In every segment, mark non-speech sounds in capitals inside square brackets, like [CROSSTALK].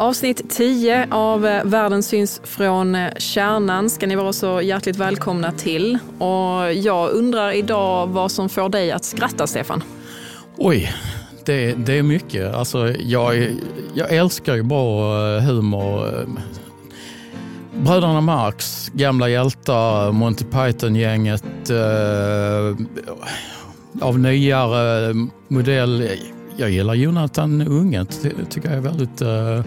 Avsnitt 10 av eh, Världen syns från eh, kärnan ska ni vara så hjärtligt välkomna till. Och jag undrar idag vad som får dig att skratta, Stefan? Oj, det, det är mycket. Alltså, jag, jag älskar ju bra eh, humor. Bröderna Marx, gamla hjältar, Monty Python-gänget. Eh, av nyare modell. Jag gillar Jonathan Unge, tycker jag är väldigt... Eh,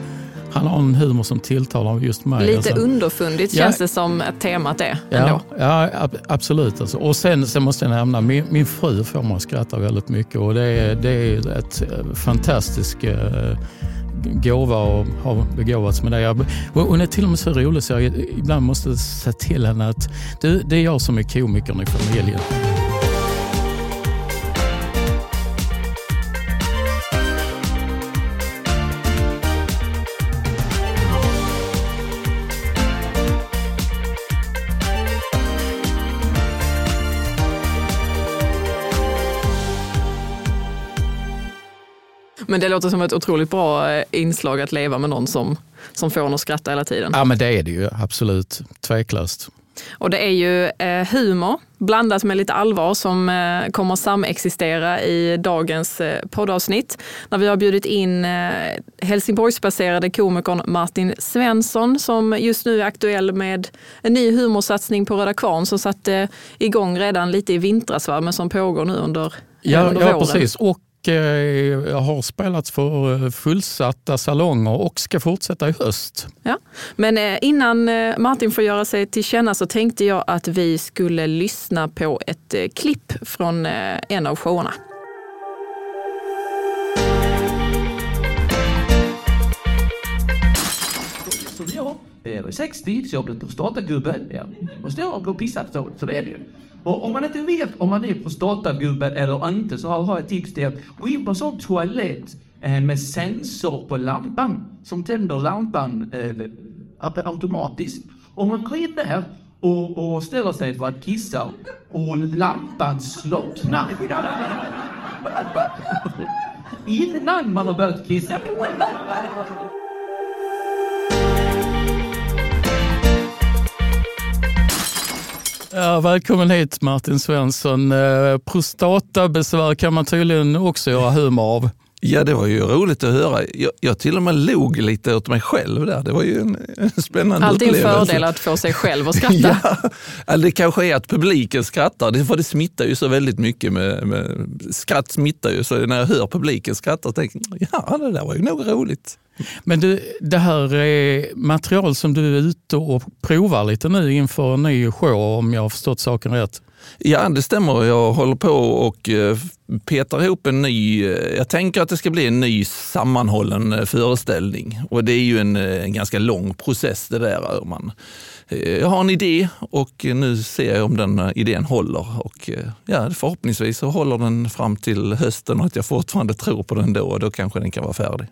han har en humor som tilltalar just mig. Lite alltså. underfundigt ja, känns det som temat är. Ja, ja absolut. Alltså. Och sen, sen måste jag nämna, min, min fru får mig att skratta väldigt mycket och det är, det är ett eh, fantastiskt eh, gåva att ha begåvats med det. Hon är till och med så rolig så jag ibland måste säga till henne att det, det är jag som är komikern i familjen. Men det låter som ett otroligt bra eh, inslag att leva med någon som, som får en att skratta hela tiden. Ja men det är det ju absolut, tveklöst. Och det är ju eh, humor blandat med lite allvar som eh, kommer samexistera i dagens eh, poddavsnitt. När vi har bjudit in eh, Helsingborgsbaserade komikern Martin Svensson som just nu är aktuell med en ny humorsatsning på Röda Kvarn som satte igång redan lite i vintras men som pågår nu under, ja, under ja, våren. Precis. Och har spelats för fullsatta salonger och ska fortsätta i höst. Ja. Men eh, innan eh, Martin får göra sig till känna så tänkte jag att vi skulle lyssna på ett eh, klipp från eh, en av showerna. Som jag är 60 så jag blev prostatagubbe. Ja. Måste jag gå och pissa så, så det är det ju. Och om man inte vet om man är prostatagubbe eller inte så har jag ett tips till att gå in på en sån toalett eh, med sensor på lampan som tänder lampan eh, automatiskt. Om man går in där och, och ställer sig för att kissa och lampan slocknar [LAUGHS] innan man har börjat kissa. Ja, välkommen hit Martin Svensson. Eh, prostatabesvär kan man tydligen också göra humor av. Ja, det var ju roligt att höra. Jag, jag till och med log lite åt mig själv där. Det var ju en, en spännande Alltid upplevelse. Alltid en fördel att få sig själv att skratta. [LAUGHS] ja, det kanske är att publiken skrattar, för det smittar ju så väldigt mycket. Med, med skratt smittar ju, så när jag hör publiken skratta tänker jag, ja det där var ju nog roligt. Men du, det här är material som du är ute och provar lite nu inför en ny show om jag har förstått saken rätt? Ja, det stämmer. Jag håller på och eh, petar ihop en ny, eh, jag tänker att det ska bli en ny sammanhållen eh, föreställning. Och det är ju en, en ganska lång process det där. Man, jag har en idé och nu ser jag om den idén håller. Och ja, förhoppningsvis så håller den fram till hösten och att jag fortfarande tror på den då och då kanske den kan vara färdig.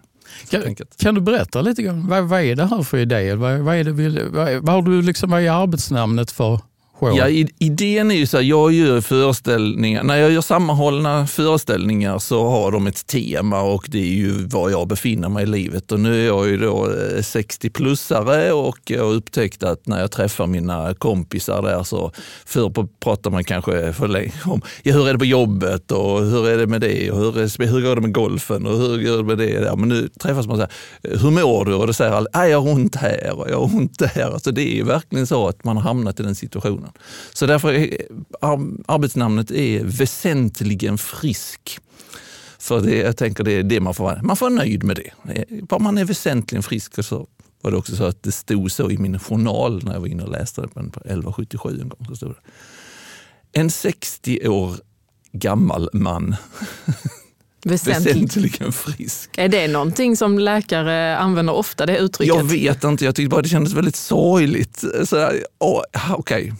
Kan, kan, du berätta lite grann, vad, vad, är det här för idé? Vad, vad, är, det, vad, vad har du liksom, vad är arbetsnamnet för show? Ja, idén är ju så här, jag gör föreställningar, när jag gör sammanhållna föreställningar så har de ett tema och det är ju var jag befinner mig i livet. Och nu är jag ju då eh, 60-plussare och jag har upptäckt att när jag träffar mina kompisar där så förr pratar man kanske för länge om ja, hur är det på jobbet och hur är det med det och hur, är, hur går det med golfen och hur går det med det? Där. men nu träffas man så här, eh, hur mår du? Och då säger alla, jag har ont här och jag har ont där. Alltså det är ju verkligen så att man har hamnat i den situationen. Så därför är arbetsnamnet är väsentligen frisk. För det, jag tänker det är det man får vara. Man får vara nöjd med det. Bara man är väsentligen frisk. Och så var det också så att det stod så i min journal när jag var inne och läste på 1177 en gång. Så stod det. En 60 år gammal man [LAUGHS] Väsentligen frisk. Är det någonting som läkare använder ofta, det uttrycket? Jag vet inte, jag tyckte bara det kändes väldigt sorgligt. Okej, okay.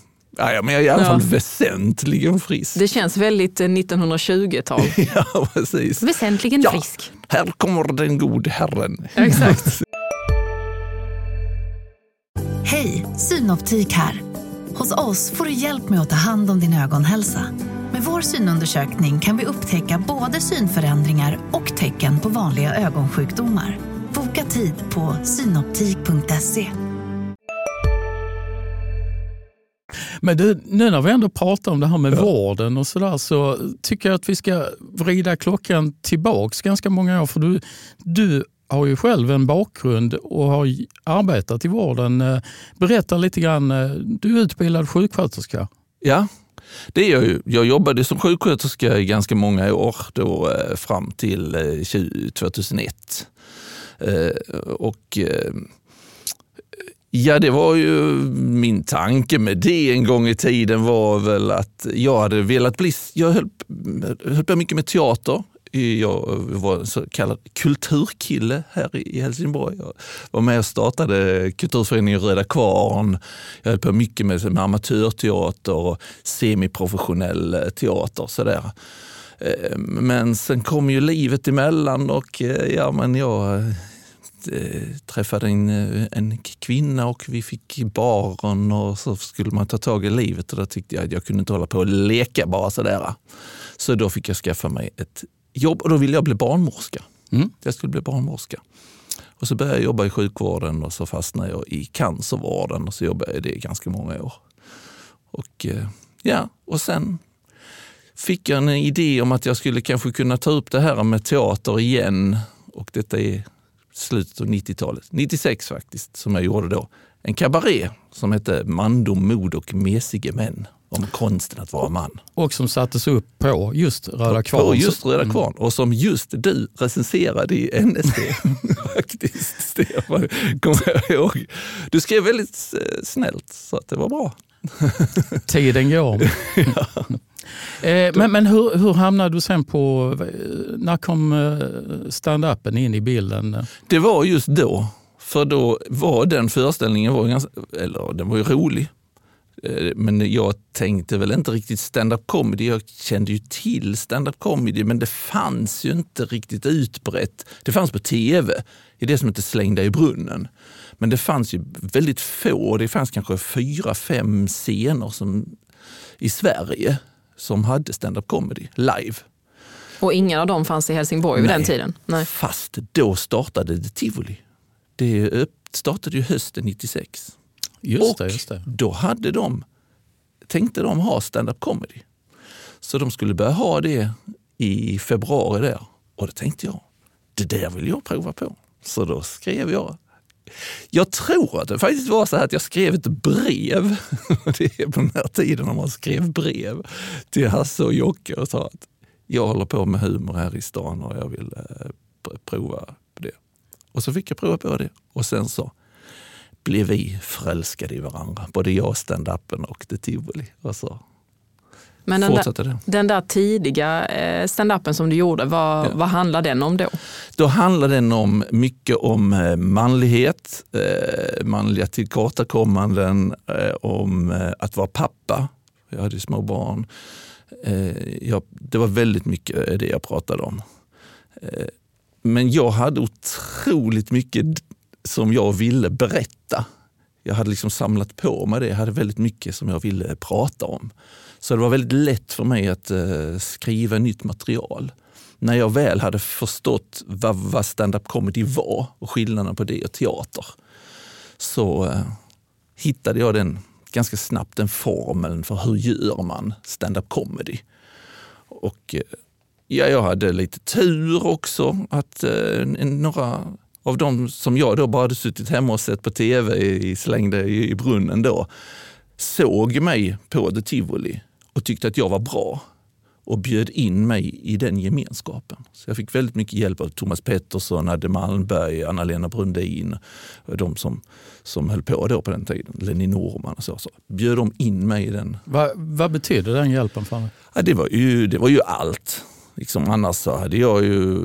Ja, men jag är i alla fall ja. väsentligen frisk. Det känns väldigt 1920-tal. Eh, [LAUGHS] ja, precis. Väsentligen ja, frisk. Här kommer den gode herren. exakt. [LAUGHS] Hej, Synoptik här. Hos oss får du hjälp med att ta hand om din ögonhälsa. Med vår synundersökning kan vi upptäcka både synförändringar och tecken på vanliga ögonsjukdomar. Boka tid på synoptik.se. Men du, nu när vi ändå pratar om det här med vården och sådär så tycker jag att vi ska vrida klockan tillbaks ganska många år. För du, du har ju själv en bakgrund och har arbetat i vården. Eh, Berätta lite grann, eh, du är utbildad sjuksköterska. Ja, det är jag ju. Jag jobbade som sjuksköterska i ganska många år, då, eh, fram till eh, 20 2001. Eh, och Ja, det var ju min tanke med det en gång i tiden var väl att jag hade velat bli, jag höll, höll på mycket med teater. Jag var en så kallad kulturkille här i Helsingborg. Jag var med och startade kulturföreningen Röda Kvarn. Jag höll på mycket med, med amatörteater och semiprofessionell eh, teater. Sådär. Eh, men sen kom ju livet emellan och eh, ja, men jag träffade en, eh, en kvinna och vi fick barn och så skulle man ta tag i livet och då tyckte jag att jag kunde inte hålla på och leka bara sådär. Så då fick jag skaffa mig ett jobb och då ville jag bli barnmorska. Mm. Jag skulle bli barnmorska. Och så började jag jobba i sjukvården och så fastnade jag i cancervården och så jobbade jag i det i ganska många år. Och eh, ja, och sen fick jag en idé om att jag skulle kanske kunna ta upp det här med teater igen. Och detta är slutet av 90-talet, 96 faktiskt, som jag gjorde då. En kabaré som hette Mandom, mod och mesige män. Om konsten att vara man. Och som sattes upp på just Röda Kvarn. På just Röda Kvarn och som just du recenserade i NSD. [LAUGHS] faktiskt. Det kommer jag ihåg. Du skrev väldigt eh, snällt så att det var bra. [LAUGHS] Tiden går. Eh, Men, men hur, hur hamnade du sen på, eh, när kom stand-upen in i bilden? Det var just då. För då var den föreställningen, var ganska, eller den var ju rolig. Eh, Men jag tänkte väl inte riktigt stand-up comedy. Jag kände ju till stand-up comedy men det fanns ju inte riktigt utbrett. Det fanns på tv, i det som heter Släng dig i brunnen. Men det fanns ju väldigt få, det fanns kanske fyra, fem scener som, i Sverige som hade stand-up comedy live. Och ingen av dem fanns i Helsingborg vid Nej. den tiden? Nej. Fast då startade det tivoli. Det startade ju hösten 96. Just och det, just det. då hade de, tänkte de ha stand-up comedy. Så de skulle börja ha det i februari där. Och då tänkte jag, det där vill jag prova på. Så då skrev jag. Jag tror att det faktiskt var så här att jag skrev ett brev. [LAUGHS] Det är på den här tiden när man skrev brev till Hasse och Jocke och sa att jag håller på med humor här i stan och jag vill eh, pr- prova på det. Och så fick jag prova på det. Och sen så blev vi förälskade i varandra. Både jag, stand-upen och det tivoli. Och så Men den där, den där tidiga eh, stand-upen som du gjorde, vad, Ja. vad handlar den om då? Då handlar den om mycket om eh, manlighet, eh, manliga tillkortakommanden, om att vara pappa. Jag hade ju små barn. Jag, det var väldigt mycket det jag pratade om. Men jag hade otroligt mycket som jag ville berätta. Jag hade liksom samlat på mig det. Jag hade väldigt mycket som jag ville prata om. Så det var väldigt lätt för mig att eh, skriva nytt material. När jag väl hade förstått vad, vad stand-up comedy var och skillnaden på det och teater så eh, hittade jag den ganska snabbt, den formeln för hur gör man stand-up comedy. Och eh, ja, jag hade lite tur också att eh, några av de som jag då bara hade suttit hemma och sett på tv i, slängde i, i brunnen då, såg mig på The Tivoli och tyckte att jag var bra och bjöd in mig i den gemenskapen. Så jag fick väldigt mycket hjälp av Thomas Pettersson, Adde Malmberg, Anna-Lena Brundin de som, som höll på då på den tiden, Lenny Norman och så. så bjöd de in mig i den. Va, vad betyder den hjälpen för dig? Ja, det, var ju, det var ju allt. Liksom, annars så hade jag ju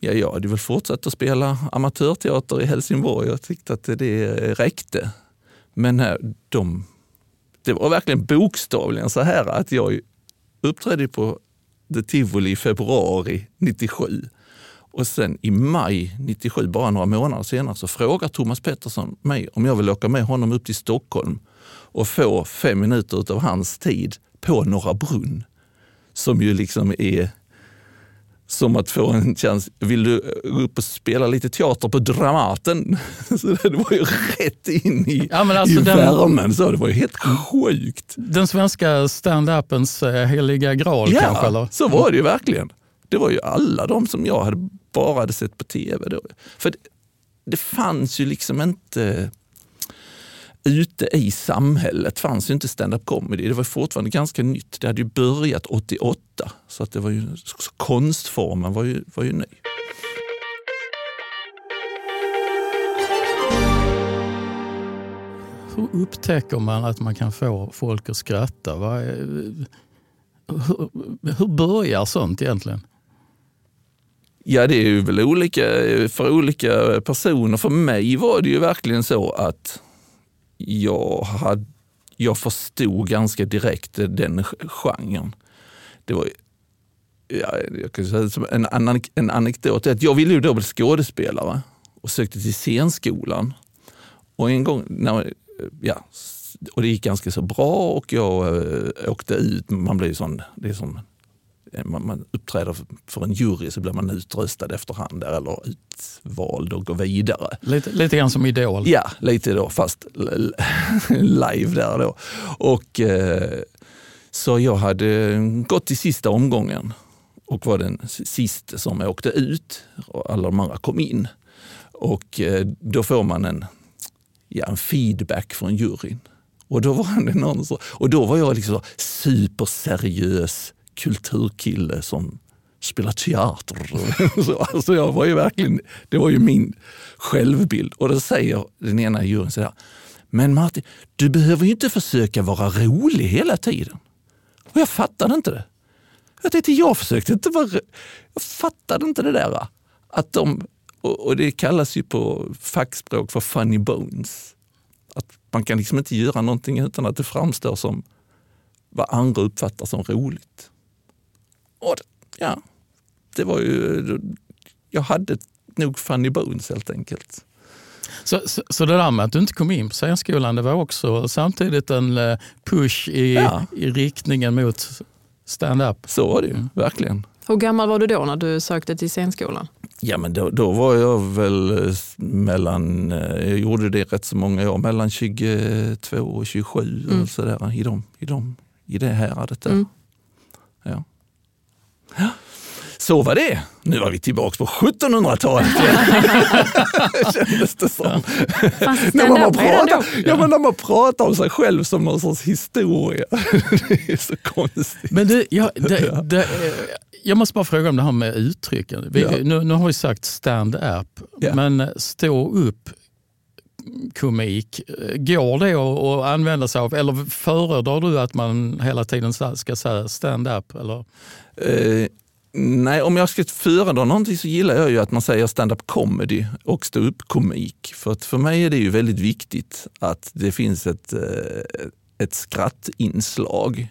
Ja, jag hade väl fortsatt att spela amatörteater i Helsingborg och tyckte att det räckte. Men eh, de, det var verkligen bokstavligen så här att jag uppträdde på The Tivoli i februari 97. Och sen i maj 97, bara några månader senare, så frågar Thomas Pettersson mig om jag vill åka med honom upp till Stockholm och få fem minuter av hans tid på Norra Brunn. Som ju liksom är som att få en chans. Vill du gå upp och spela lite teater på Dramaten? [LAUGHS] Så det var ju rätt in i, Ja, alltså i den- värmen. Så det var ju helt sjukt. Den svenska stand-upens eh, heliga graal kanske? Eller? så var det ju verkligen. Det var ju alla de som jag hade bara hade sett på tv. Då. För det, det fanns ju liksom inte ute i samhället fanns ju inte stand-up comedy. Det var fortfarande ganska nytt. Det hade ju börjat 88, så att det var ju, så konstformen var ju, var ju ny. Hur upptäcker man att man kan få folk att skratta? Hur, hur börjar sånt egentligen? Ja, det är ju väl olika för olika personer. För mig var det ju verkligen så att jag, hade, jag förstod ganska direkt den genren. Det var ja, jag kan säga som en, annan, en anekdot är att jag ville ju då bli skådespelare och sökte till scenskolan. Och en gång, när, ja, och det gick ganska så bra och jag äh, åkte ut. Man blir sån, det är som man, man uppträder för en jury så blir man utröstad efterhand där, eller utvald och går vidare. Lite, lite grann som Idol. Ja, lite då, fast [LAUGHS] live där då. Och, eh, så jag hade gått till sista omgången och var den sista som åkte ut och alla de andra kom in. Och eh, då får man en, ja, en feedback från juryn. Och då var det någon så, och då var jag liksom superseriös kulturkille som spelar teater. [LAUGHS] så, alltså jag var ju verkligen, det var ju min självbild. Och då säger den ena i juryn så här, men Martin, du behöver ju inte försöka vara rolig hela tiden. Och jag fattade inte det. Jag tänkte, jag försökte inte vara... Jag fattade inte det där. Att de, och det kallas ju på fackspråk för funny bones. Att man kan liksom inte göra någonting utan att det framstår som vad andra uppfattar som roligt. Och ja, det var ju... Jag hade nog funny bones helt enkelt. Så, så, så det där med att du inte kom in på scenskolan, det var också samtidigt en eh, push i, Ja. i riktningen mot stand-up. Så var det ju, verkligen. Hur gammal var du då när du sökte till scenskolan? Ja, men då, då var jag väl eh, mellan, eh, jag gjorde det rätt så många år, mellan 22 och 27 Mm. och sådär, i, de, i, de, i det häradet där. Mm. Ja. Så var det. Nu var vi tillbaka på 1700-talet [LAUGHS] kändes det som. Det när, man pratar, ja, men när man pratar om sig själv som någon sorts historia. [LAUGHS] det är så konstigt. Men du, ja, det, det, jag måste bara fråga om det här med uttrycken. Vi, Ja. nu, nu har vi sagt stand-up, Ja. men stå upp komik, går det att använda sig av? Eller föredrar du att man hela tiden ska säga stand-up? Eller? Eh, nej, om jag ska föredra någonting så gillar jag ju att man säger stand-up comedy och stå-upp-komik. För att för mig är det ju väldigt viktigt att det finns ett, eh, ett skrattinslag.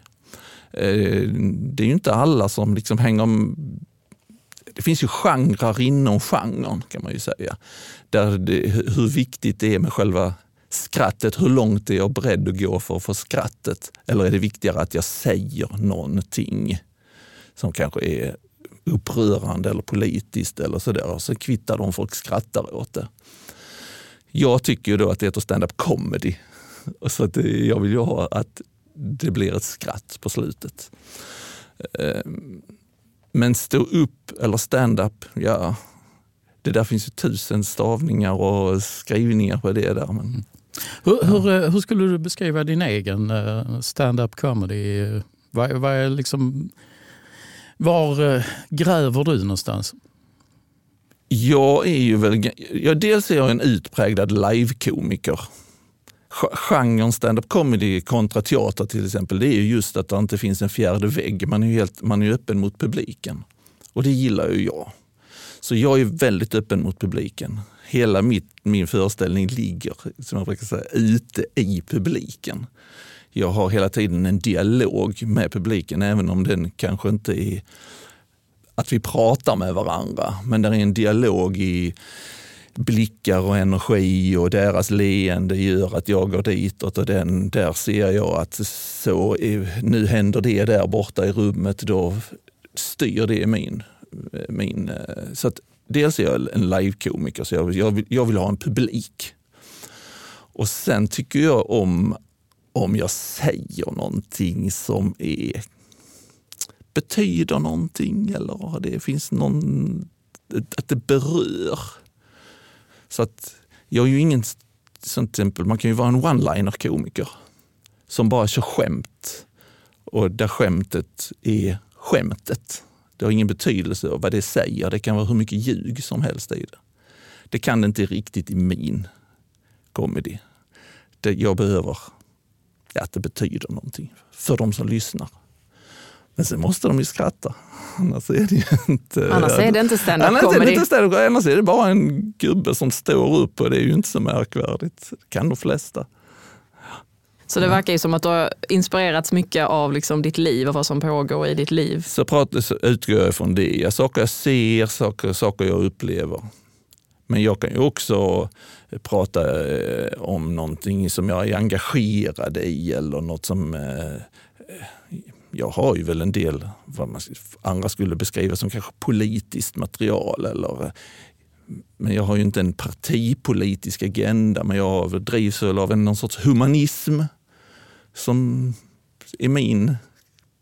Eh, det är ju inte alla som liksom hänger... Det finns ju genrer inom genren kan man ju säga. Där det, hur viktigt det är med själva skrattet, hur långt är jag beredd att gå för att få skrattet? Eller är det viktigare att jag säger någonting? som kanske är upprörande eller politiskt eller sådär. Så kvittar de om folk skrattar åt det. Jag tycker ju då att det heter stand-up comedy. [LAUGHS] Så att det- jag vill ju ha att det blir ett skratt på slutet. Ehm, men stå upp eller stand-up, ja, det där finns ju tusen stavningar och skrivningar på det där. Men Hur, hur, eh, hur skulle du beskriva din egen eh, stand-up comedy? Vad, vad är liksom, var eh, gräver du någonstans? Jag är ju väl, ja, dels är jag en utpräglad livekomiker. Genren stand-up comedy kontra teater till exempel, det är ju just att det inte finns en fjärde vägg. Man är ju, helt, man är öppen mot publiken. Och det gillar ju jag. Så jag är väldigt öppen mot publiken. Hela mitt, min föreställning ligger, som jag brukar säga, ute i publiken. Jag har hela tiden en dialog med publiken, även om den kanske inte är att vi pratar med varandra. Men det är en dialog i blickar och energi och deras leende gör att jag går ditåt och den, där ser jag att så är, nu händer det där borta i rummet. Då styr det min min... Eh, så att dels är jag en livekomiker, så jag, jag, vill, jag vill ha en publik. Och sen tycker jag om om jag säger någonting som är, betyder någonting eller det finns någon, att det berör. Så att jag är ju ingen, som till exempel, man kan ju vara en one-liner komiker som bara kör skämt och där skämtet är skämtet. Det har ingen betydelse vad det säger. Det kan vara hur mycket ljug som helst i det. Det kan det inte riktigt i min comedy. Det, jag behöver att det betyder någonting för de som lyssnar. Men sen måste de ju skratta. Annars är det ju inte... Annars är det inte stand-up annars är det, comedy. inte stand annars är det bara en gubbe som står upp och det är ju inte så märkvärdigt. Det kan de flesta. Så det verkar ju som att du har inspirerats mycket av liksom ditt liv och vad som pågår i ditt liv. Så, pratar, så utgår jag från det. Saker jag ser, saker, saker jag upplever. Men jag kan ju också prata eh, om någonting som jag är engagerad i eller något som... Jag har ju väl en del, vad man, andra skulle beskriva som kanske politiskt material. Eller, men jag har ju inte en partipolitisk agenda, men jag drivs väl av en, någon sorts humanism som är min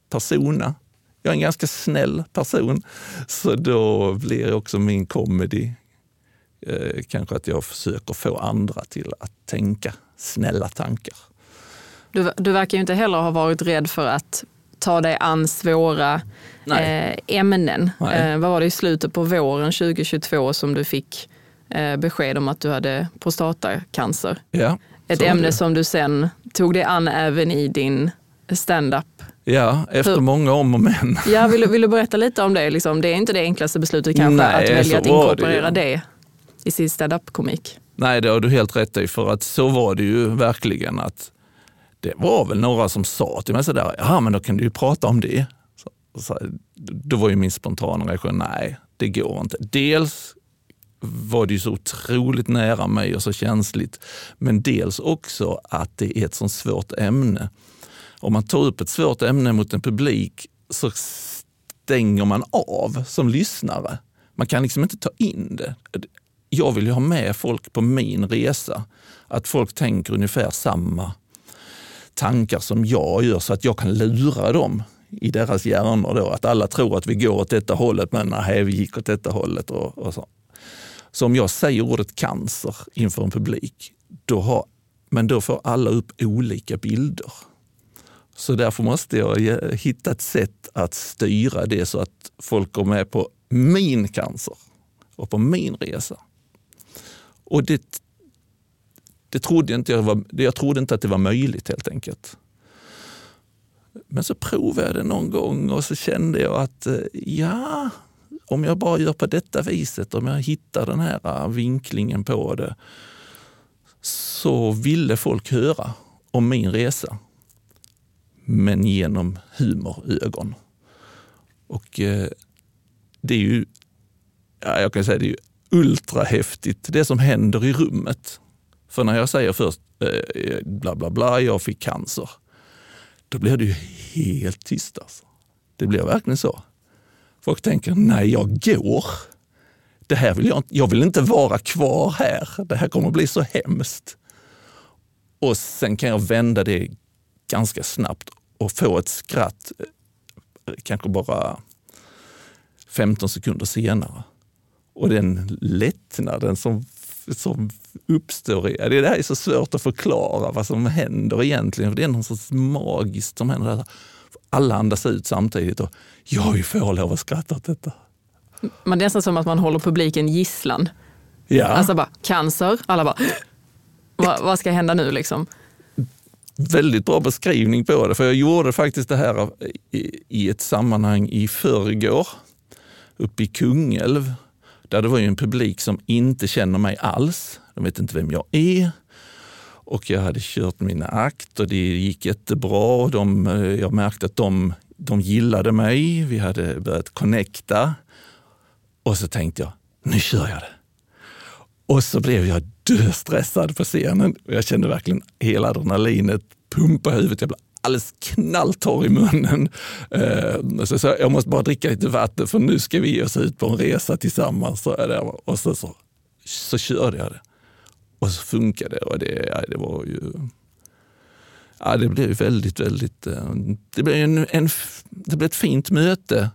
persona. Jag är en ganska snäll person, så då blir också min comedy eh, kanske att jag försöker få andra till att tänka snälla tankar. Du, du verkar ju inte heller ha varit rädd för att ta dig an svåra eh, ämnen. Eh, vad var det i slutet på våren 2022 som du fick eh, besked om att du hade prostatacancer? Ja, Ett ämne det. som du sen tog dig an även i din stand-up. Ja, efter Hur- många om och men. [LAUGHS] Ja, vill, vill du berätta lite om det? Liksom, det är inte det enklaste beslutet kanske, Nej, att välja att det inkorporera ju. det, i sin stand-up-komik. Nej, det har du helt rätt i, för att så var det ju verkligen att det var väl några som sa till mig sådär, ja men då kan du ju prata om det. Så, så, då var ju min spontana reaktion, nej det går inte. Dels var det ju så otroligt nära mig och så känsligt, men dels också att det är ett så svårt ämne. Om man tar upp ett svårt ämne mot en publik så stänger man av som lyssnare. Man kan liksom inte ta in det. Jag vill ju ha med folk på min resa. Att folk tänker ungefär samma tankar som jag gör så att jag kan lura dem i deras hjärnor. Då. Att alla tror att vi går åt detta hållet men nej, vi gick åt detta hållet. Och, och så. så om jag säger ordet cancer inför en publik, då har, men då får alla upp olika bilder. Så därför måste jag hitta ett sätt att styra det så att folk går med på min cancer och på min resa. Och det, det trodde jag, inte jag, var, jag trodde inte att det var möjligt helt enkelt. Men så provade jag det någon gång och så kände jag att eh, ja, om jag bara gör på detta viset, om jag hittar den här eh, vinklingen på det, så ville folk höra om min resa. Men genom humorögon. Och eh, det är ju, ja, jag kan säga det är ju ultrahäftigt det som händer i rummet. För när jag säger först eh, bla bla bla, jag fick cancer. Då blir det ju helt tyst alltså. Det blir verkligen så. Folk tänker, nej jag går. Det här vill jag, inte- jag vill inte vara kvar här. Det här kommer att bli så hemskt. Och sen kan jag vända det ganska snabbt och få ett skratt eh, kanske bara 15 sekunder senare. Och den lättnaden som, som uppstår, det där är så svårt att förklara vad som händer egentligen. För det är något sorts magiskt som händer. Där. Alla andas ut samtidigt och jag får lov att skratta åt detta. Men det är nästan som att man håller publiken gisslan. Ja, Alltså bara, cancer, alla bara, vad, vad ska hända nu liksom? väldigt bra beskrivning på det. För jag gjorde faktiskt det här i, i ett sammanhang i förrgår uppe i Kungälv. Där det var ju en publik som inte känner mig alls. De vet inte vem jag är. Och jag hade kört mina akt och det gick jättebra. Och de, eh, jag märkte att de, de gillade mig. Vi hade börjat connecta. Och så tänkte jag, nu kör jag det. Och så blev jag döstressad på scenen. Och Jag kände verkligen hela adrenalinet pumpa i huvudet. Jag blev alldeles knalltorr i munnen. Eh, så, så jag måste bara dricka lite vatten för nu ska vi ge oss ut på en resa tillsammans. Så där. Och så, så, så körde jag det. Och så funkade det. Och det, ja, det var ju... Ja, det blev väldigt, väldigt... Eh, det blev, en, en, det blev ett fint möte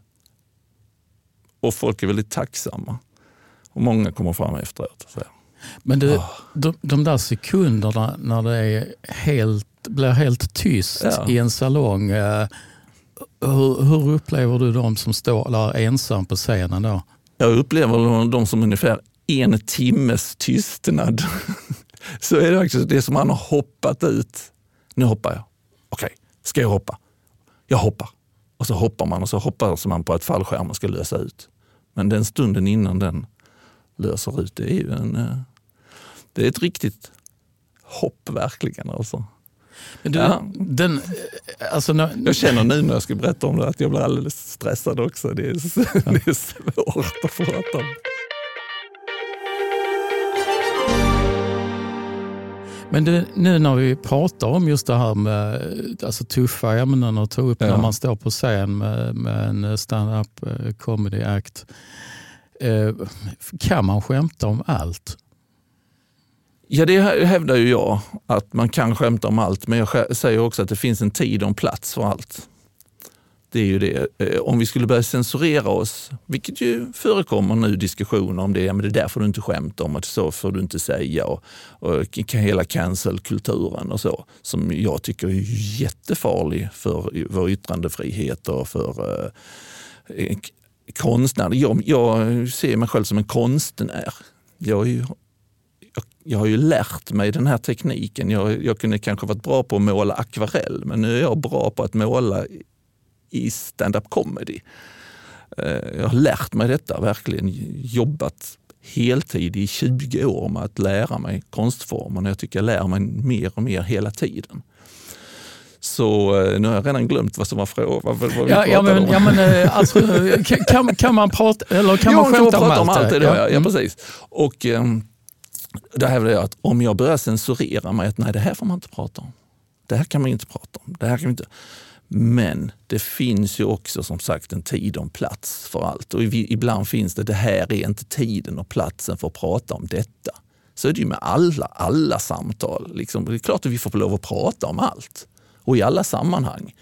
och folk är väldigt tacksamma. Och många kommer fram efteråt och säger men du, Ah. de, de där sekunderna när det är helt, blir helt tyst Ja. i en salong. Eh, hur, hur upplever du de som står där ensam på scenen då? Jag upplever dem som ungefär en timmes tystnad. [LAUGHS] Så är det faktiskt det är som man har hoppat ut. Nu hoppar jag. Okej, ska jag hoppa? Jag hoppar. Och så hoppar man och så hoppas man på att fallskärmen ska lösa ut. Men den stunden innan den löser ut, det är ju en... Det är ett riktigt hopp verkligen. Alltså. Men du, Ja. den, alltså, när, Jag känner nu när jag ska berätta om det att jag blir alldeles stressad också. Det är, [LAUGHS] det är svårt att prata om. Men du, nu när vi pratar om just det här med alltså, tuffa ämnen att ta upp Ja. när man står på scen med, med en stand-up eh, comedy act. Eh, kan man skämta om allt? Ja, det hävdar ju jag, att man kan skämta om allt, men jag säger också att det finns en tid och en plats för allt. Det är ju det. Eh, om vi skulle börja censurera oss, vilket ju förekommer nu diskussioner om det, ja, men det där får du inte skämta om, och så får du inte säga och, och hela cancelkulturen och så, som jag tycker är jättefarlig för vår yttrandefrihet och för eh, konstnärer. Jag, jag ser mig själv som en konstnär. Jag, jag har ju lärt mig den här tekniken. Jag, jag kunde kanske varit bra på att måla akvarell, men nu är jag bra på att måla i stand-up comedy. Eh, Jag har lärt mig detta, verkligen jobbat heltid i 20 år med att lära mig konstformen. Jag tycker jag lär mig mer och mer hela tiden. Så eh, nu har jag redan glömt vad som var frågan. Vad, vad vi Ja, ja, men, om. ja, men, eh, alltså, [LAUGHS] kan, kan man prata, eller kan Jo, man skämta om allt? om allt. Det, Ja. ja. Ja, Mm. precis. Och um, där hävdar jag att om jag börjar censurera mig, att nej det här får man inte prata om. Det här kan man inte prata om. Det här kan man inte. Men det finns ju också som sagt en tid och en plats för allt. Och ibland finns det, det här är inte tiden och platsen för att prata om detta. Så är det ju med alla, alla samtal. Liksom, det är klart att vi får lov att prata om allt och i alla sammanhang.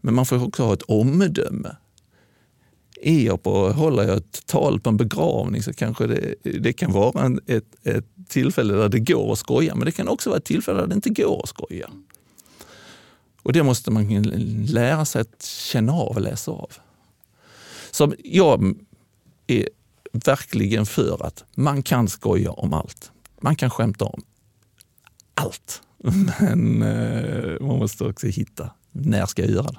Men man får också ha ett omdöme är jag på, håller jag ett tal på en begravning så kanske det, det kan vara en, ett, ett tillfälle där det går att skoja, men det kan också vara ett tillfälle där det inte går att skoja. Och det måste man lära sig att känna av och läsa av. Så jag är verkligen för att man kan skoja om allt. Man kan skämta om allt. [LAUGHS] Men eh, man måste också hitta, när ska jag göra det?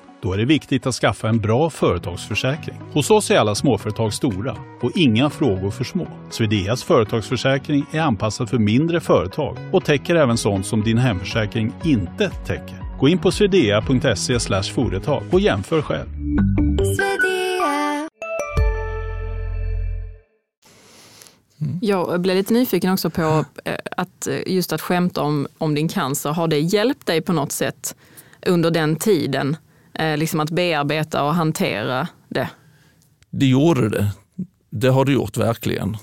Då är det viktigt att skaffa en bra företagsförsäkring. Hos oss är alla småföretag stora och inga frågor för små. Swedeas företagsförsäkring är anpassad för mindre företag och täcker även sånt som din hemförsäkring inte täcker. Gå in på swedea.se företag och jämför själv. Jag blev lite nyfiken också på eh, att eh, just att skämta om, om din cancer, har det hjälpt dig på något sätt under den tiden? Eh, liksom att bearbeta och hantera det? Det gjorde det. Det har det gjort verkligen.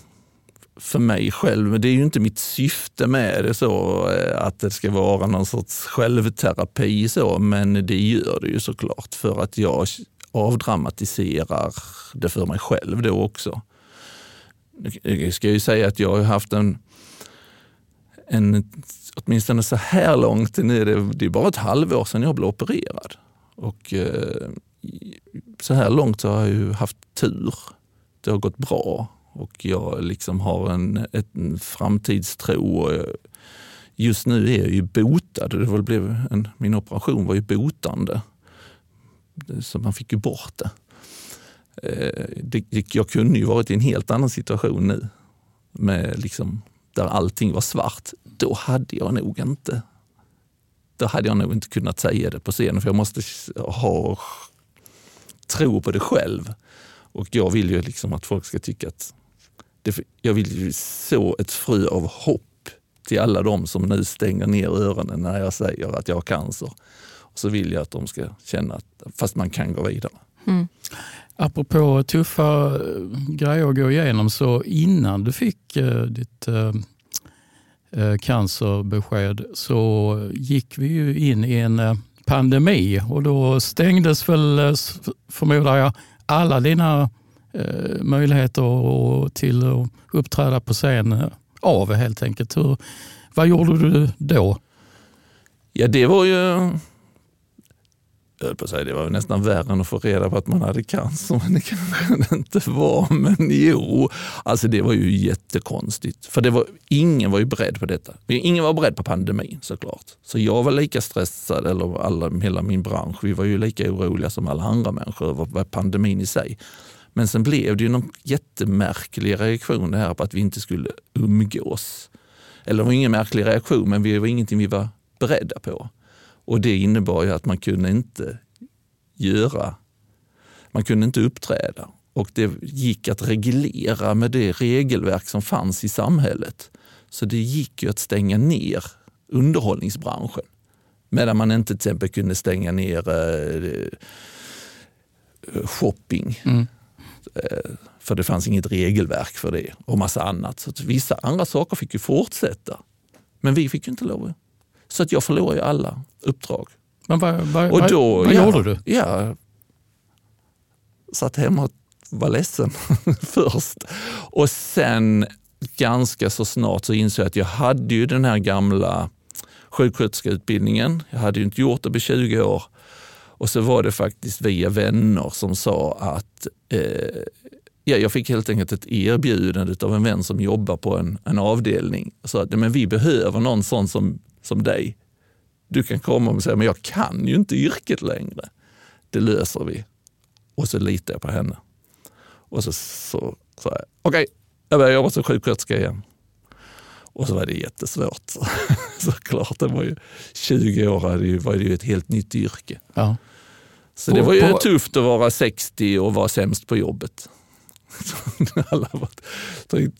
För mig själv. Men det är ju inte mitt syfte med det så eh, att det ska vara någon sorts självterapi så, men det gör det ju såklart för att jag avdramatiserar det för mig själv då också. Jag ska ju säga att jag har haft en, en åtminstone så här långt, nu är det, det är bara ett halvår sedan jag blev opererad. Och eh, så här långt så har jag ju haft tur. Det har gått bra och jag liksom har en, en framtidstro. Just nu är jag ju botad. Det blev en, min operation var ju botande. Så man fick ju bort det. Eh, det, det. Jag kunde ju varit i en helt annan situation nu. med liksom, där allting var svart, då hade jag nog inte då hade jag nog inte kunnat säga det på scenen för jag måste ha tro på det själv. Och jag vill ju liksom att folk ska tycka att det, jag vill ju så ett frö av hopp till alla de som nu stänger ner öronen när jag säger att jag har cancer. Och så vill jag att de ska känna att fast man kan gå vidare. Mm. Apropå tuffa eh, grejer att gå igenom, så innan du fick uh, ditt uh, Eh, cancerbesked så gick vi ju in i en eh, pandemi och då stängdes väl, eh, förmodar jag, alla dina möjligheter till att uppträda på scen av helt enkelt. Hur, vad gjorde du då? Ja, det var ju jag på att säga, det var nästan värre än att få reda på att man hade cancer, men det kanske det inte var. Men jo, alltså det var ju jättekonstigt. För det var, ingen var ju beredd på detta. Ingen var beredd på pandemin såklart. Så jag var lika stressad, eller alla, hela min bransch, vi var ju lika oroliga som alla andra människor över pandemin i sig. Men sen blev det ju någon jättemärklig reaktion det här på att vi inte skulle umgås. Eller det var ingen märklig reaktion, men det var ingenting vi var beredda på. Och det innebar ju att man kunde inte göra, man kunde inte uppträda. Och det gick att reglera med det regelverk som fanns i samhället. Så det gick ju att stänga ner underhållningsbranschen. Medan man inte till exempel kunde stänga ner eh, shopping. Mm. Eh, för det fanns inget regelverk för det och massa annat. Så vissa andra saker fick ju fortsätta. Men vi fick ju inte lov. Så att jag förlorade ju alla uppdrag. Men vad, vad, och då, vad, vad ja, gjorde du? Ja, satt hemma och var ledsen [LAUGHS] först. Och sen ganska så snart så insåg jag att jag hade ju den här gamla sjuksköterskeutbildningen. Jag hade ju inte gjort det på 20 år. Och så var det faktiskt via vänner som sa att eh, ja, jag fick helt enkelt ett erbjudande av en vän som jobbar på en, en avdelning. Så att men vi behöver någon sån som, som dig. Du kan komma och säga, men jag kan ju inte yrket längre. Det löser vi. Och så litar jag på henne. Och så sa jag, okej, okay, jag börjar jobba som sjuksköterska igen. Och så var det jättesvårt. [LAUGHS] Såklart, det var ju 20 år var det ju ett helt nytt yrke. Ja. Så det var ju på, tufft att vara 60 och vara sämst på jobbet. [LAUGHS] Alla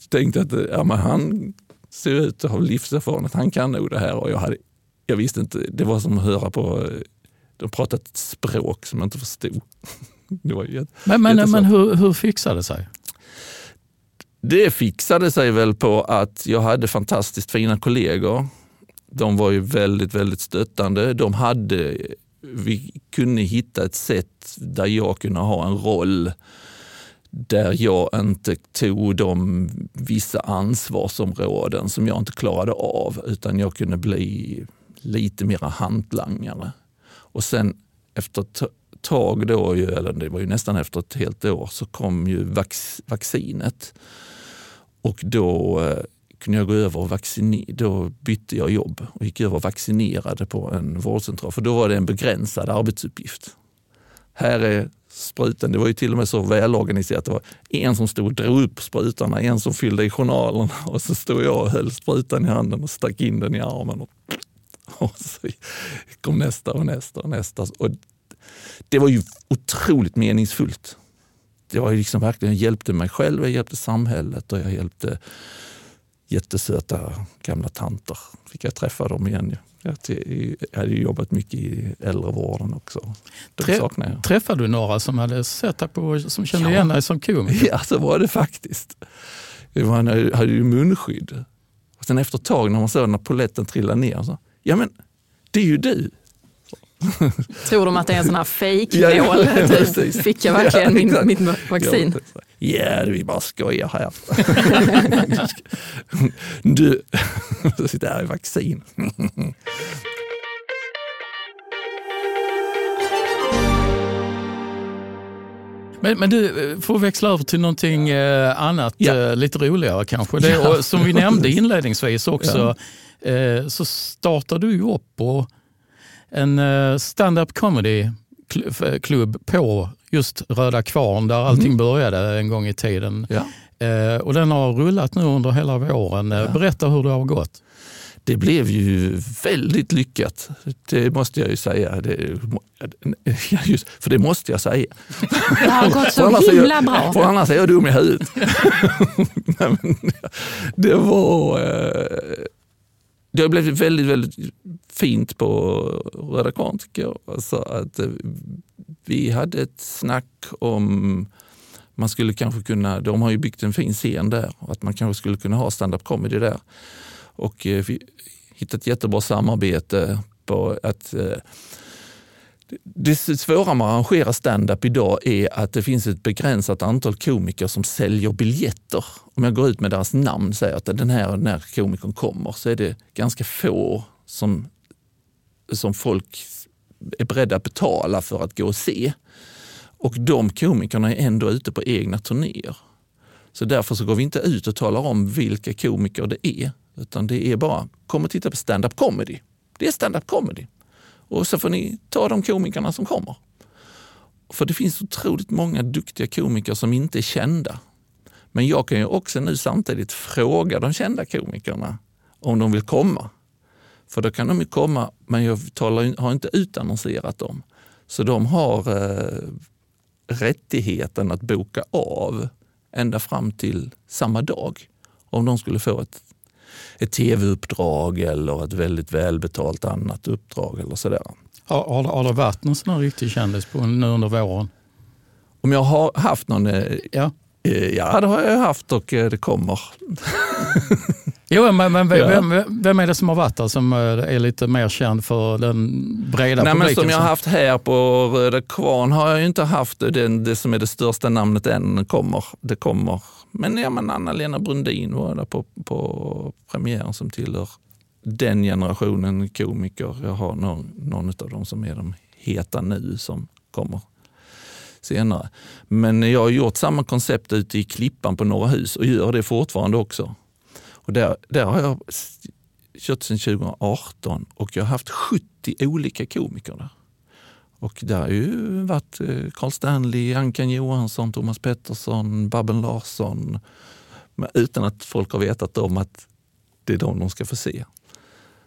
tänkte att ja, men han ser ut att ha livserfarenhet, han kan nog det här. Och jag, hade, jag visste inte, det var som att höra på, de pratade ett språk som jag inte förstod. [LAUGHS] Det var jätt, men men, men hur, hur fixade det sig? Det fixade sig väl på att jag hade fantastiskt fina kollegor. De var ju väldigt, väldigt stöttande. De hade, vi kunde hitta ett sätt där jag kunde ha en roll där jag inte tog de vissa ansvarsområden som jag inte klarade av, utan jag kunde bli lite mera hantlangare. Och sen efter ett tag, då, eller det var ju nästan efter ett helt år, så kom ju vax, vaccinet. Och då eh, kunde jag gå över och vaccinera. Då bytte jag jobb och gick över och vaccinerade på en vårdcentral. För då var det en begränsad arbetsuppgift. Här är sprutan. Det var ju till och med så välorganiserat. Det var en som stod och drog upp sprutarna, en som fyllde i journalerna [LAUGHS] och så stod jag och höll sprutan i handen och stack in den i armen. Och, [LAUGHS] och så kom nästa och nästa och nästa. Och det var ju otroligt meningsfullt. Det var ju liksom verkligen, jag hjälpte mig själv, jag hjälpte samhället och jag hjälpte jättesöta gamla tanter. Fick jag träffa dem igen. Jag hade jobbat mycket i äldrevården också. Trä, träffade du några som hade sett dig på, som kände ja. igen dig som komiker? [LAUGHS] Ja, så var det faktiskt. Man hade ju munskydd. Och sen efter ett tag när man såg när poletten trillade ner, så, ja men det är ju du. [LAUGHS] Tror de att det är en sån här fejknål? Ja, [LAUGHS] typ. Fick jag verkligen ja, min, mitt vaccin? Ja, yeah, vi bara skojar här. [LAUGHS] du, det här är vaccin. Men, men du, får vi växla över till någonting eh, annat, ja. eh, lite roligare kanske. Det, och, som vi nämnde inledningsvis också, ja. eh, så startar du ju upp och en eh, stand-up comedy klubb på just Röda Kvarn där allting började en gång i tiden. Ja. Eh, och den har rullat nu under hela våren. Eh, Berätta hur det har gått. Det blev ju väldigt lyckat. Det måste jag ju säga. Det, ja, just, för det måste jag säga. Det har gått För så himla jag, bra. För annars är jag dum i huvudet. [LAUGHS] Nej, men, det var... eh, det har blivit väldigt, väldigt fint på Röda Kvarn tycker jag. Alltså att eh, vi hade ett snack om man skulle kanske kunna, de har ju byggt en fin scen där, att man kanske skulle kunna ha stand-up comedy där. Och eh, vi hittat ett jättebra samarbete på att eh, det svåra med att arrangera stand-up idag är att det finns ett begränsat antal komiker som säljer biljetter. Om jag går ut med deras namn och säger att den här, den här komikern kommer så är det ganska få som, som folk är beredda att betala för att gå och se. Och de komikerna är ändå ute på egna turnéer. Så därför så går vi inte ut och talar om vilka komiker det är. Utan det är bara, kom och titta på stand-up comedy. Det är stand-up comedy. Och så får ni ta de komikerna som kommer. För det finns otroligt många duktiga komiker som inte är kända. Men jag kan ju också nu samtidigt fråga de kända komikerna om de vill komma. För då kan de ju komma, men jag talar, har inte utannonserat dem. Så de har eh, rättigheten att boka av ända fram till samma dag. Om de skulle få ett, ett tv-uppdrag eller ett väldigt välbetalt annat uppdrag eller sådär. Har, har, har det varit någon sån här riktig kändis på, nu under våren? Om jag har haft någon, eh, Ja. Eh, ja det har jag haft och eh, det kommer. [LAUGHS] Jo, men, men vem, Ja. vem, är det som har varit där som eh, är lite mer känd för den breda Nej, publiken? som jag har haft här på Röda Kvarn har jag inte haft det, det, det som är det största namnet än kommer. Det kommer. Men, ja, men Anna-Lena Brundin var där på, på premiären som tillhör den generationen komiker. Jag har någon, någon av dem som är de heta nu som kommer senare. Men jag har gjort samma koncept ute i Klippan på Norra hus och gör det fortfarande också. Och där, där har jag kört sedan 2018 och jag har haft 70 olika komiker där. Och där har ju varit eh, Carl Stanley, Ankan Johansson, Thomas Pettersson, Babben Larsson. Men utan att folk har vetat om att det är de de ska få se.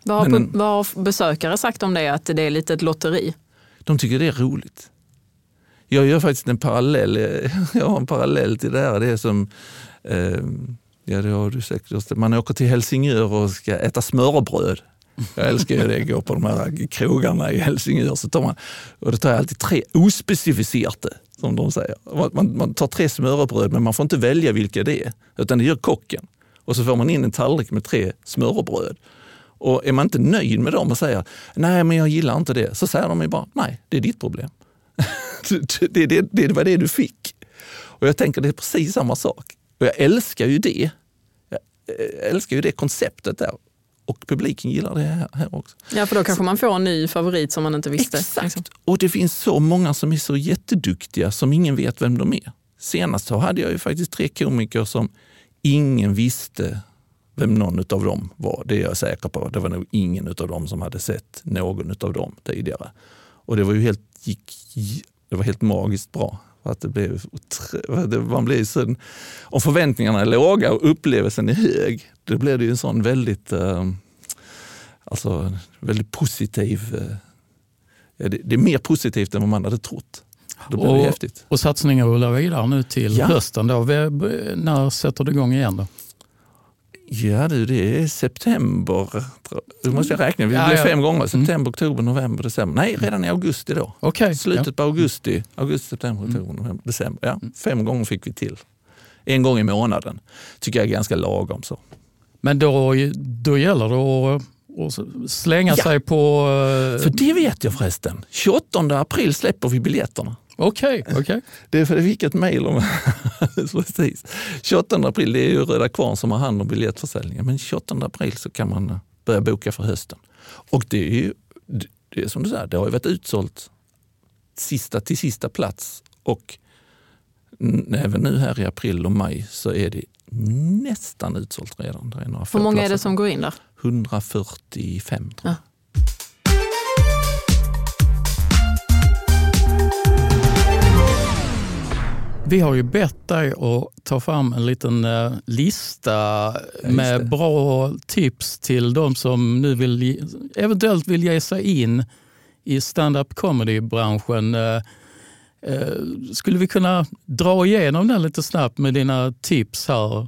Vad har, Men- vad har besökare sagt om det, att det är lite ett lotteri? De tycker det är roligt. Jag gör faktiskt en parallell, [LAUGHS] jag har en parallell till det här. Det är som, eh, ja det har du säkert man åker till Helsingör och ska äta smörrebröd. Jag älskar ju det, gå på de här krogarna i Helsingör. Så tar man, och då tar jag alltid tre ospecificerade, som de säger. Man, man tar tre smörrebröd men man får inte välja vilka det är, utan det gör kocken. Och så får man in en tallrik med tre smörrebröd. Och är man inte nöjd med dem och säger nej men jag gillar inte det, så säger de ju bara nej, det är ditt problem. [LAUGHS] det, det, det var det du fick. Och jag tänker det är precis samma sak. Och jag älskar ju det. Jag älskar ju det konceptet där. Och publiken gillar det här, här också. Ja, för då kanske man får en ny favorit som man inte visste. Exakt. liksom. Och det finns så många som är så jätteduktiga som ingen vet vem de är. Senast så hade jag ju faktiskt tre komiker som ingen visste vem någon av dem var. Det är jag säker på. Det var nog ingen av dem som hade sett någon av dem tidigare. Och det var ju helt, gick, det var helt magiskt bra. Att det blev, det- man blir så, om förväntningarna är låga och upplevelsen är hög, då blir det ju en sån väldigt, eh, alltså, väldigt positiv eh, det, det är mer positivt än vad man hade trott. Då blir det Och- häftigt. Och satsningen rullar vidare nu till Ja. hösten. Då. När sätter det igång igen? Då? Ja du, det är september. Nu måste jag räkna, vi Ja, blev ja. fem gånger. September, oktober, november, december. Nej, redan i augusti då. Okej. Slutet på augusti. Augusti, september, oktober, november, december. Ja, fem gånger fick vi till. En gång i månaden. Tycker jag är ganska lagom. så. Men då, då gäller det att, att slänga Ja. sig på... eh, För det vet jag förresten. 28 april släpper vi biljetterna. Okej, okej. Det är för det fick ett mejl om [LAUGHS] precis. 28 april, det är ju Röda Kvarn som har hand om biljettförsäljningen. Men 28 april så kan man eh, börja boka för hösten. Och det är ju, det är som du säger, det har ju varit utsålt sista till sista plats. Och även nu här i april och maj så är det nästan utsålt redan. Det är några få Hur många är det platser som går in där? 145 tror jag. Vi har ju bett dig att ta fram en liten eh, lista med bra tips till de som nu vill, eventuellt vill ge sig in i stand-up comedy-branschen. Eh, eh, Skulle vi kunna dra igenom den lite snabbt med dina tips här?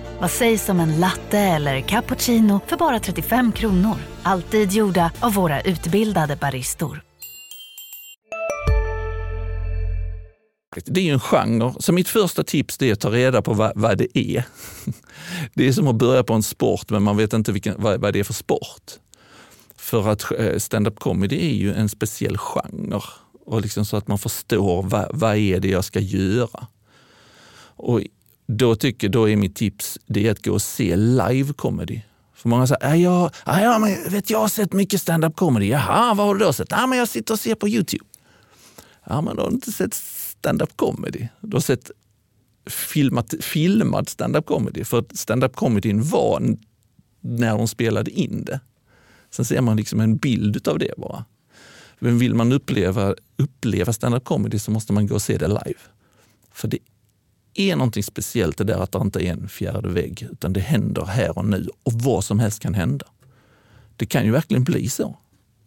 Vad sägs om en latte eller cappuccino för bara 35 kronor? Alltid gjorda av våra utbildade baristor. Det är en genre, så mitt första tips är att ta reda på vad, vad det är. [LAUGHS] Det är som att börja på en sport men man vet inte vilken, vad, vad det är för sport. För att eh, stand-up comedy är ju en speciell genre. Och liksom så att man förstår vad, vad är det jag ska göra. Och då tycker då är mitt tips det är att gå och se live comedy. För många säger, ah, jag, ah, ja, men vet, jag har sett mycket stand-up comedy. Jaha, vad har du då sett? Ja, men jag sitter och ser på Youtube. Ja, men då har du inte sett stand-up comedy. Du har sett filmat, filmad stand-up comedy. För stand-up comedyn var när de spelade in det. Sen ser man liksom en bild av det bara. Men vill man uppleva, uppleva stand-up comedy så måste man gå och se det live. För det är någonting speciellt det där att det inte är en fjärde vägg, utan det händer här och nu och vad som helst kan hända. Det kan ju verkligen bli så.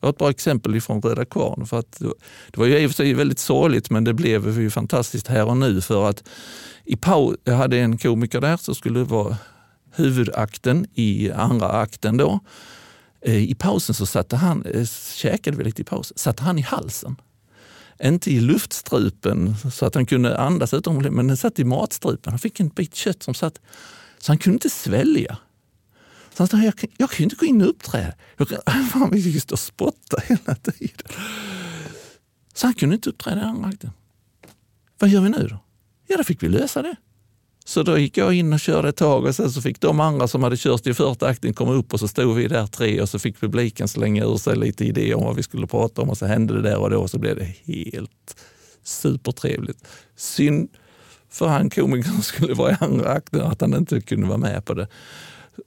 Jag har ett bra exempel ifrån Röda Kvarn. För att det var ju i och för sig väldigt sorgligt men det blev ju fantastiskt här och nu för att i paus, jag hade en komiker där som skulle vara huvudakten i andra akten då. Eh, I pausen så satte han, eh, käkade vi lite i paus, satte han i halsen. Inte i luftstrupen så att han kunde andas utom, men den satt i matstrupen. Han fick en bit kött som satt, så han kunde inte svälja. Så han sa, jag, kan- jag kan ju inte gå in och uppträda. Jag kan, [LAUGHS] fan, vi fick stå och spotta hela tiden. Så han kunde inte uppträda i andra akten. Vad gör vi nu då? Ja, då fick vi lösa det. Så då gick jag in och körde ett tag och sen så fick de andra som hade kört i första akten komma upp och så stod vi där tre och så fick publiken slänga ur sig lite idéer om vad vi skulle prata om och så hände det där och då och så blev det helt supertrevligt. Synd för han komikern som skulle vara i andra akten att han inte kunde vara med på det.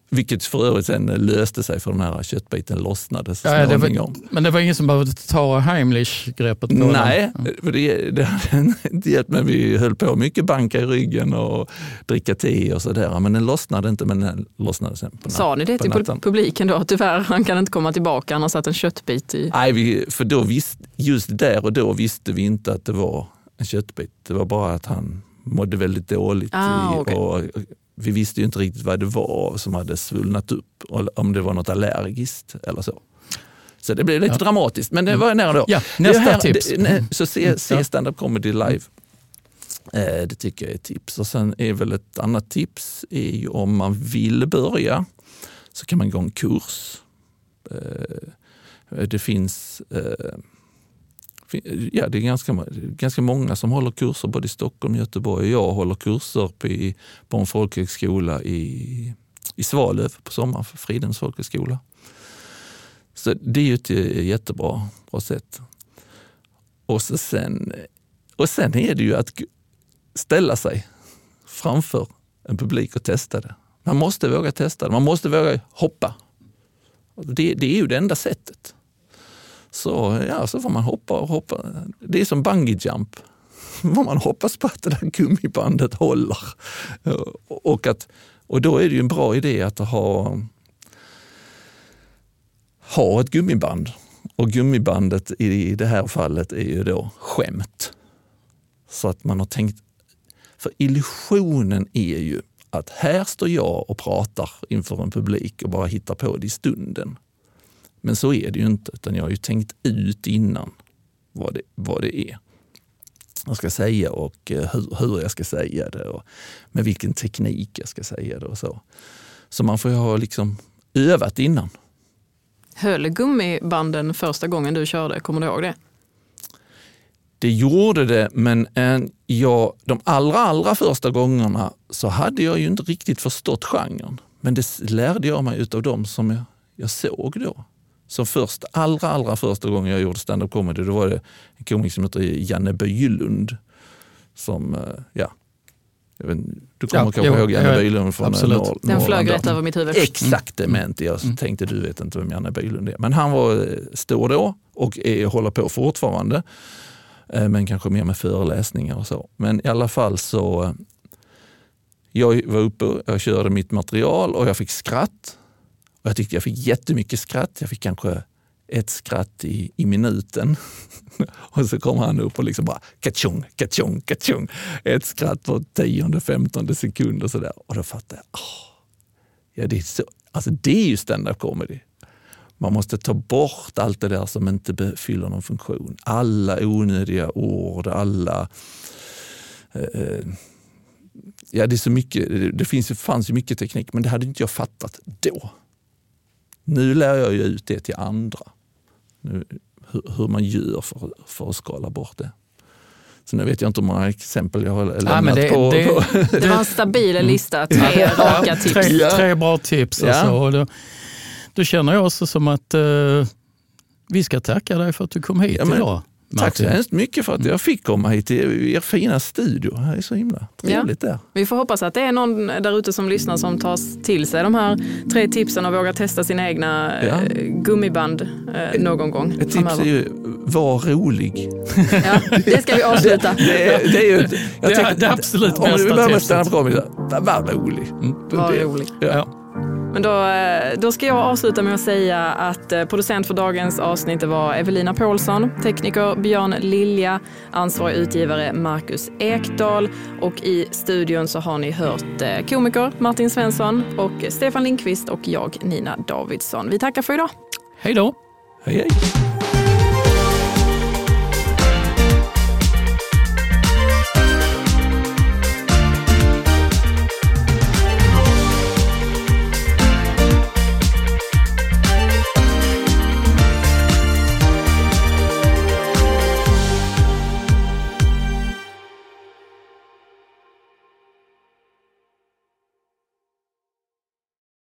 Vilket för övrigt sen löste sig för den här köttbiten lossnade så Ja, det var, men det var ingen som behövde ta Heimlich-greppet? Nej, den? för det, det hade [LAUGHS] inte hjälpt. Men vi höll på mycket, banka i ryggen och dricka te och sådär. Men den lossnade inte, men den lossnade sen på, Sa ni det på till natten. publiken då? Tyvärr, han kan inte komma tillbaka, han har satt en köttbit i. Nej, vi, för då visst, just där och då visste vi inte att det var en köttbit. Det var bara att han mådde väldigt dåligt. Ah, i, okej. och vi visste ju inte riktigt vad det var som hade svullnat upp. Och om det var något allergiskt eller så. Så det blev lite Ja. dramatiskt, men det var nära då. Ja, nästa här- tips. Det, så se, se Ja. stand-up comedy live. Eh, det tycker jag är ett tips. Och sen är väl ett annat tips är om man vill börja så kan man gå en kurs. Eh, det finns eh, Ja, det är ganska, ganska många som håller kurser både i Stockholm och Göteborg. Jag håller kurser på, i, på en folkhögskola i, i Svalöv på sommaren, för Fridens folkhögskola. Så det är ju ett eh, jättebra bra sätt. Och, så sen, och sen är det ju att ställa sig framför en publik och testa det. Man måste våga testa det. Man måste våga hoppa. Det, det är ju det enda sättet. Så, ja, så får man hoppa och hoppa. Det är som bungee jump. [LAUGHS] Man hoppas på att det där gummibandet håller. Eh, och, att, och då är det ju en bra idé att ha, ha ett gummiband. Och gummibandet i det här fallet är ju då skämt. Så att man har tänkt, för illusionen är ju att här står jag och pratar inför en publik och bara hittar på det i stunden. Men så är det ju inte, utan jag har ju tänkt ut innan vad det, vad det är jag ska säga och eh, hur, hur jag ska säga det och med vilken teknik jag ska säga det och så. Så man får ju ha liksom övat innan. Höll gummibanden första gången du körde? Kommer du ihåg det? det gjorde det, men en, jag, de allra, allra första gångerna så hade jag ju inte riktigt förstått genren. Men det lärde jag mig utav dem som jag, jag såg då. Så först, allra, allra första gången jag gjorde stand-up comedy, då var det en komiker som heter Janne Bylund. Som, eh, ja, vet, du kommer Ja, kanske jo, ihåg Janne ja, Bylund från absolut. Norr, Den flög rätt över mitt huvud. Exakt dement. Jag tänkte du vet inte vem Janne Bylund är. Men han var eh, stor då och är, håller på fortfarande. Eh, Men kanske mer med föreläsningar och så. Men i alla fall så, eh, jag var uppe och jag körde mitt material och jag fick skratt. Och jag tyckte jag fick jättemycket skratt. Jag fick kanske ett skratt i, i minuten. [LAUGHS] och så kommer han upp och liksom bara katjong, katjong, katjong. Ett skratt på tionde, femtonde sekund och sådär. Och då fattade jag, Oh, ja, det, är så, alltså det är ju stand-up comedy. Man måste ta bort allt det där som inte fyller någon funktion. Alla onödiga ord, alla... Eh, eh, ja, det, är så mycket, det, det finns, det fanns ju mycket teknik, men det hade inte jag fattat då. Nu lär jag ju ut det till andra. Nu, hur, hur man gör för, för att skala bort det. Så nu vet jag inte hur många exempel jag har lämnat men det- på, det- på. Det var en stabil lista, [LAUGHS] tre raka tips. Tre, Ja. tre bra tips. Ja. Alltså, och då, då känner jag också som att eh, vi ska tacka dig för att du kom hit Ja, men idag. Tack så Martin. hemskt mycket för att jag fick komma hit till er fina studio. Det är så himla trevligt där. Vi får hoppas att det är någon där ute som lyssnar som tar till sig de här tre tipsen och vågar testa sina egna Ja. eh, gummiband eh, någon gång Ett tips framöver. är ju, var rolig. Ja, det ska vi avsluta. [LAUGHS] Det är, det är ju, jag Det är tänker- det absolut Om du vill börja med tipset. stand-up comedy, var, rolig. Mm. Var Det- rolig. Ja. Men då, eh, då ska jag avsluta med att säga att eh, producent för dagens avsnitt var Evelina Paulsson, tekniker Björn Lilja, ansvarig utgivare Marcus Ekdal och i studion så har ni hört eh, komiker Martin Svensson och Stefan Linkvist och jag Nina Davidsson. Vi tackar för idag. Hej då! Hej, hej.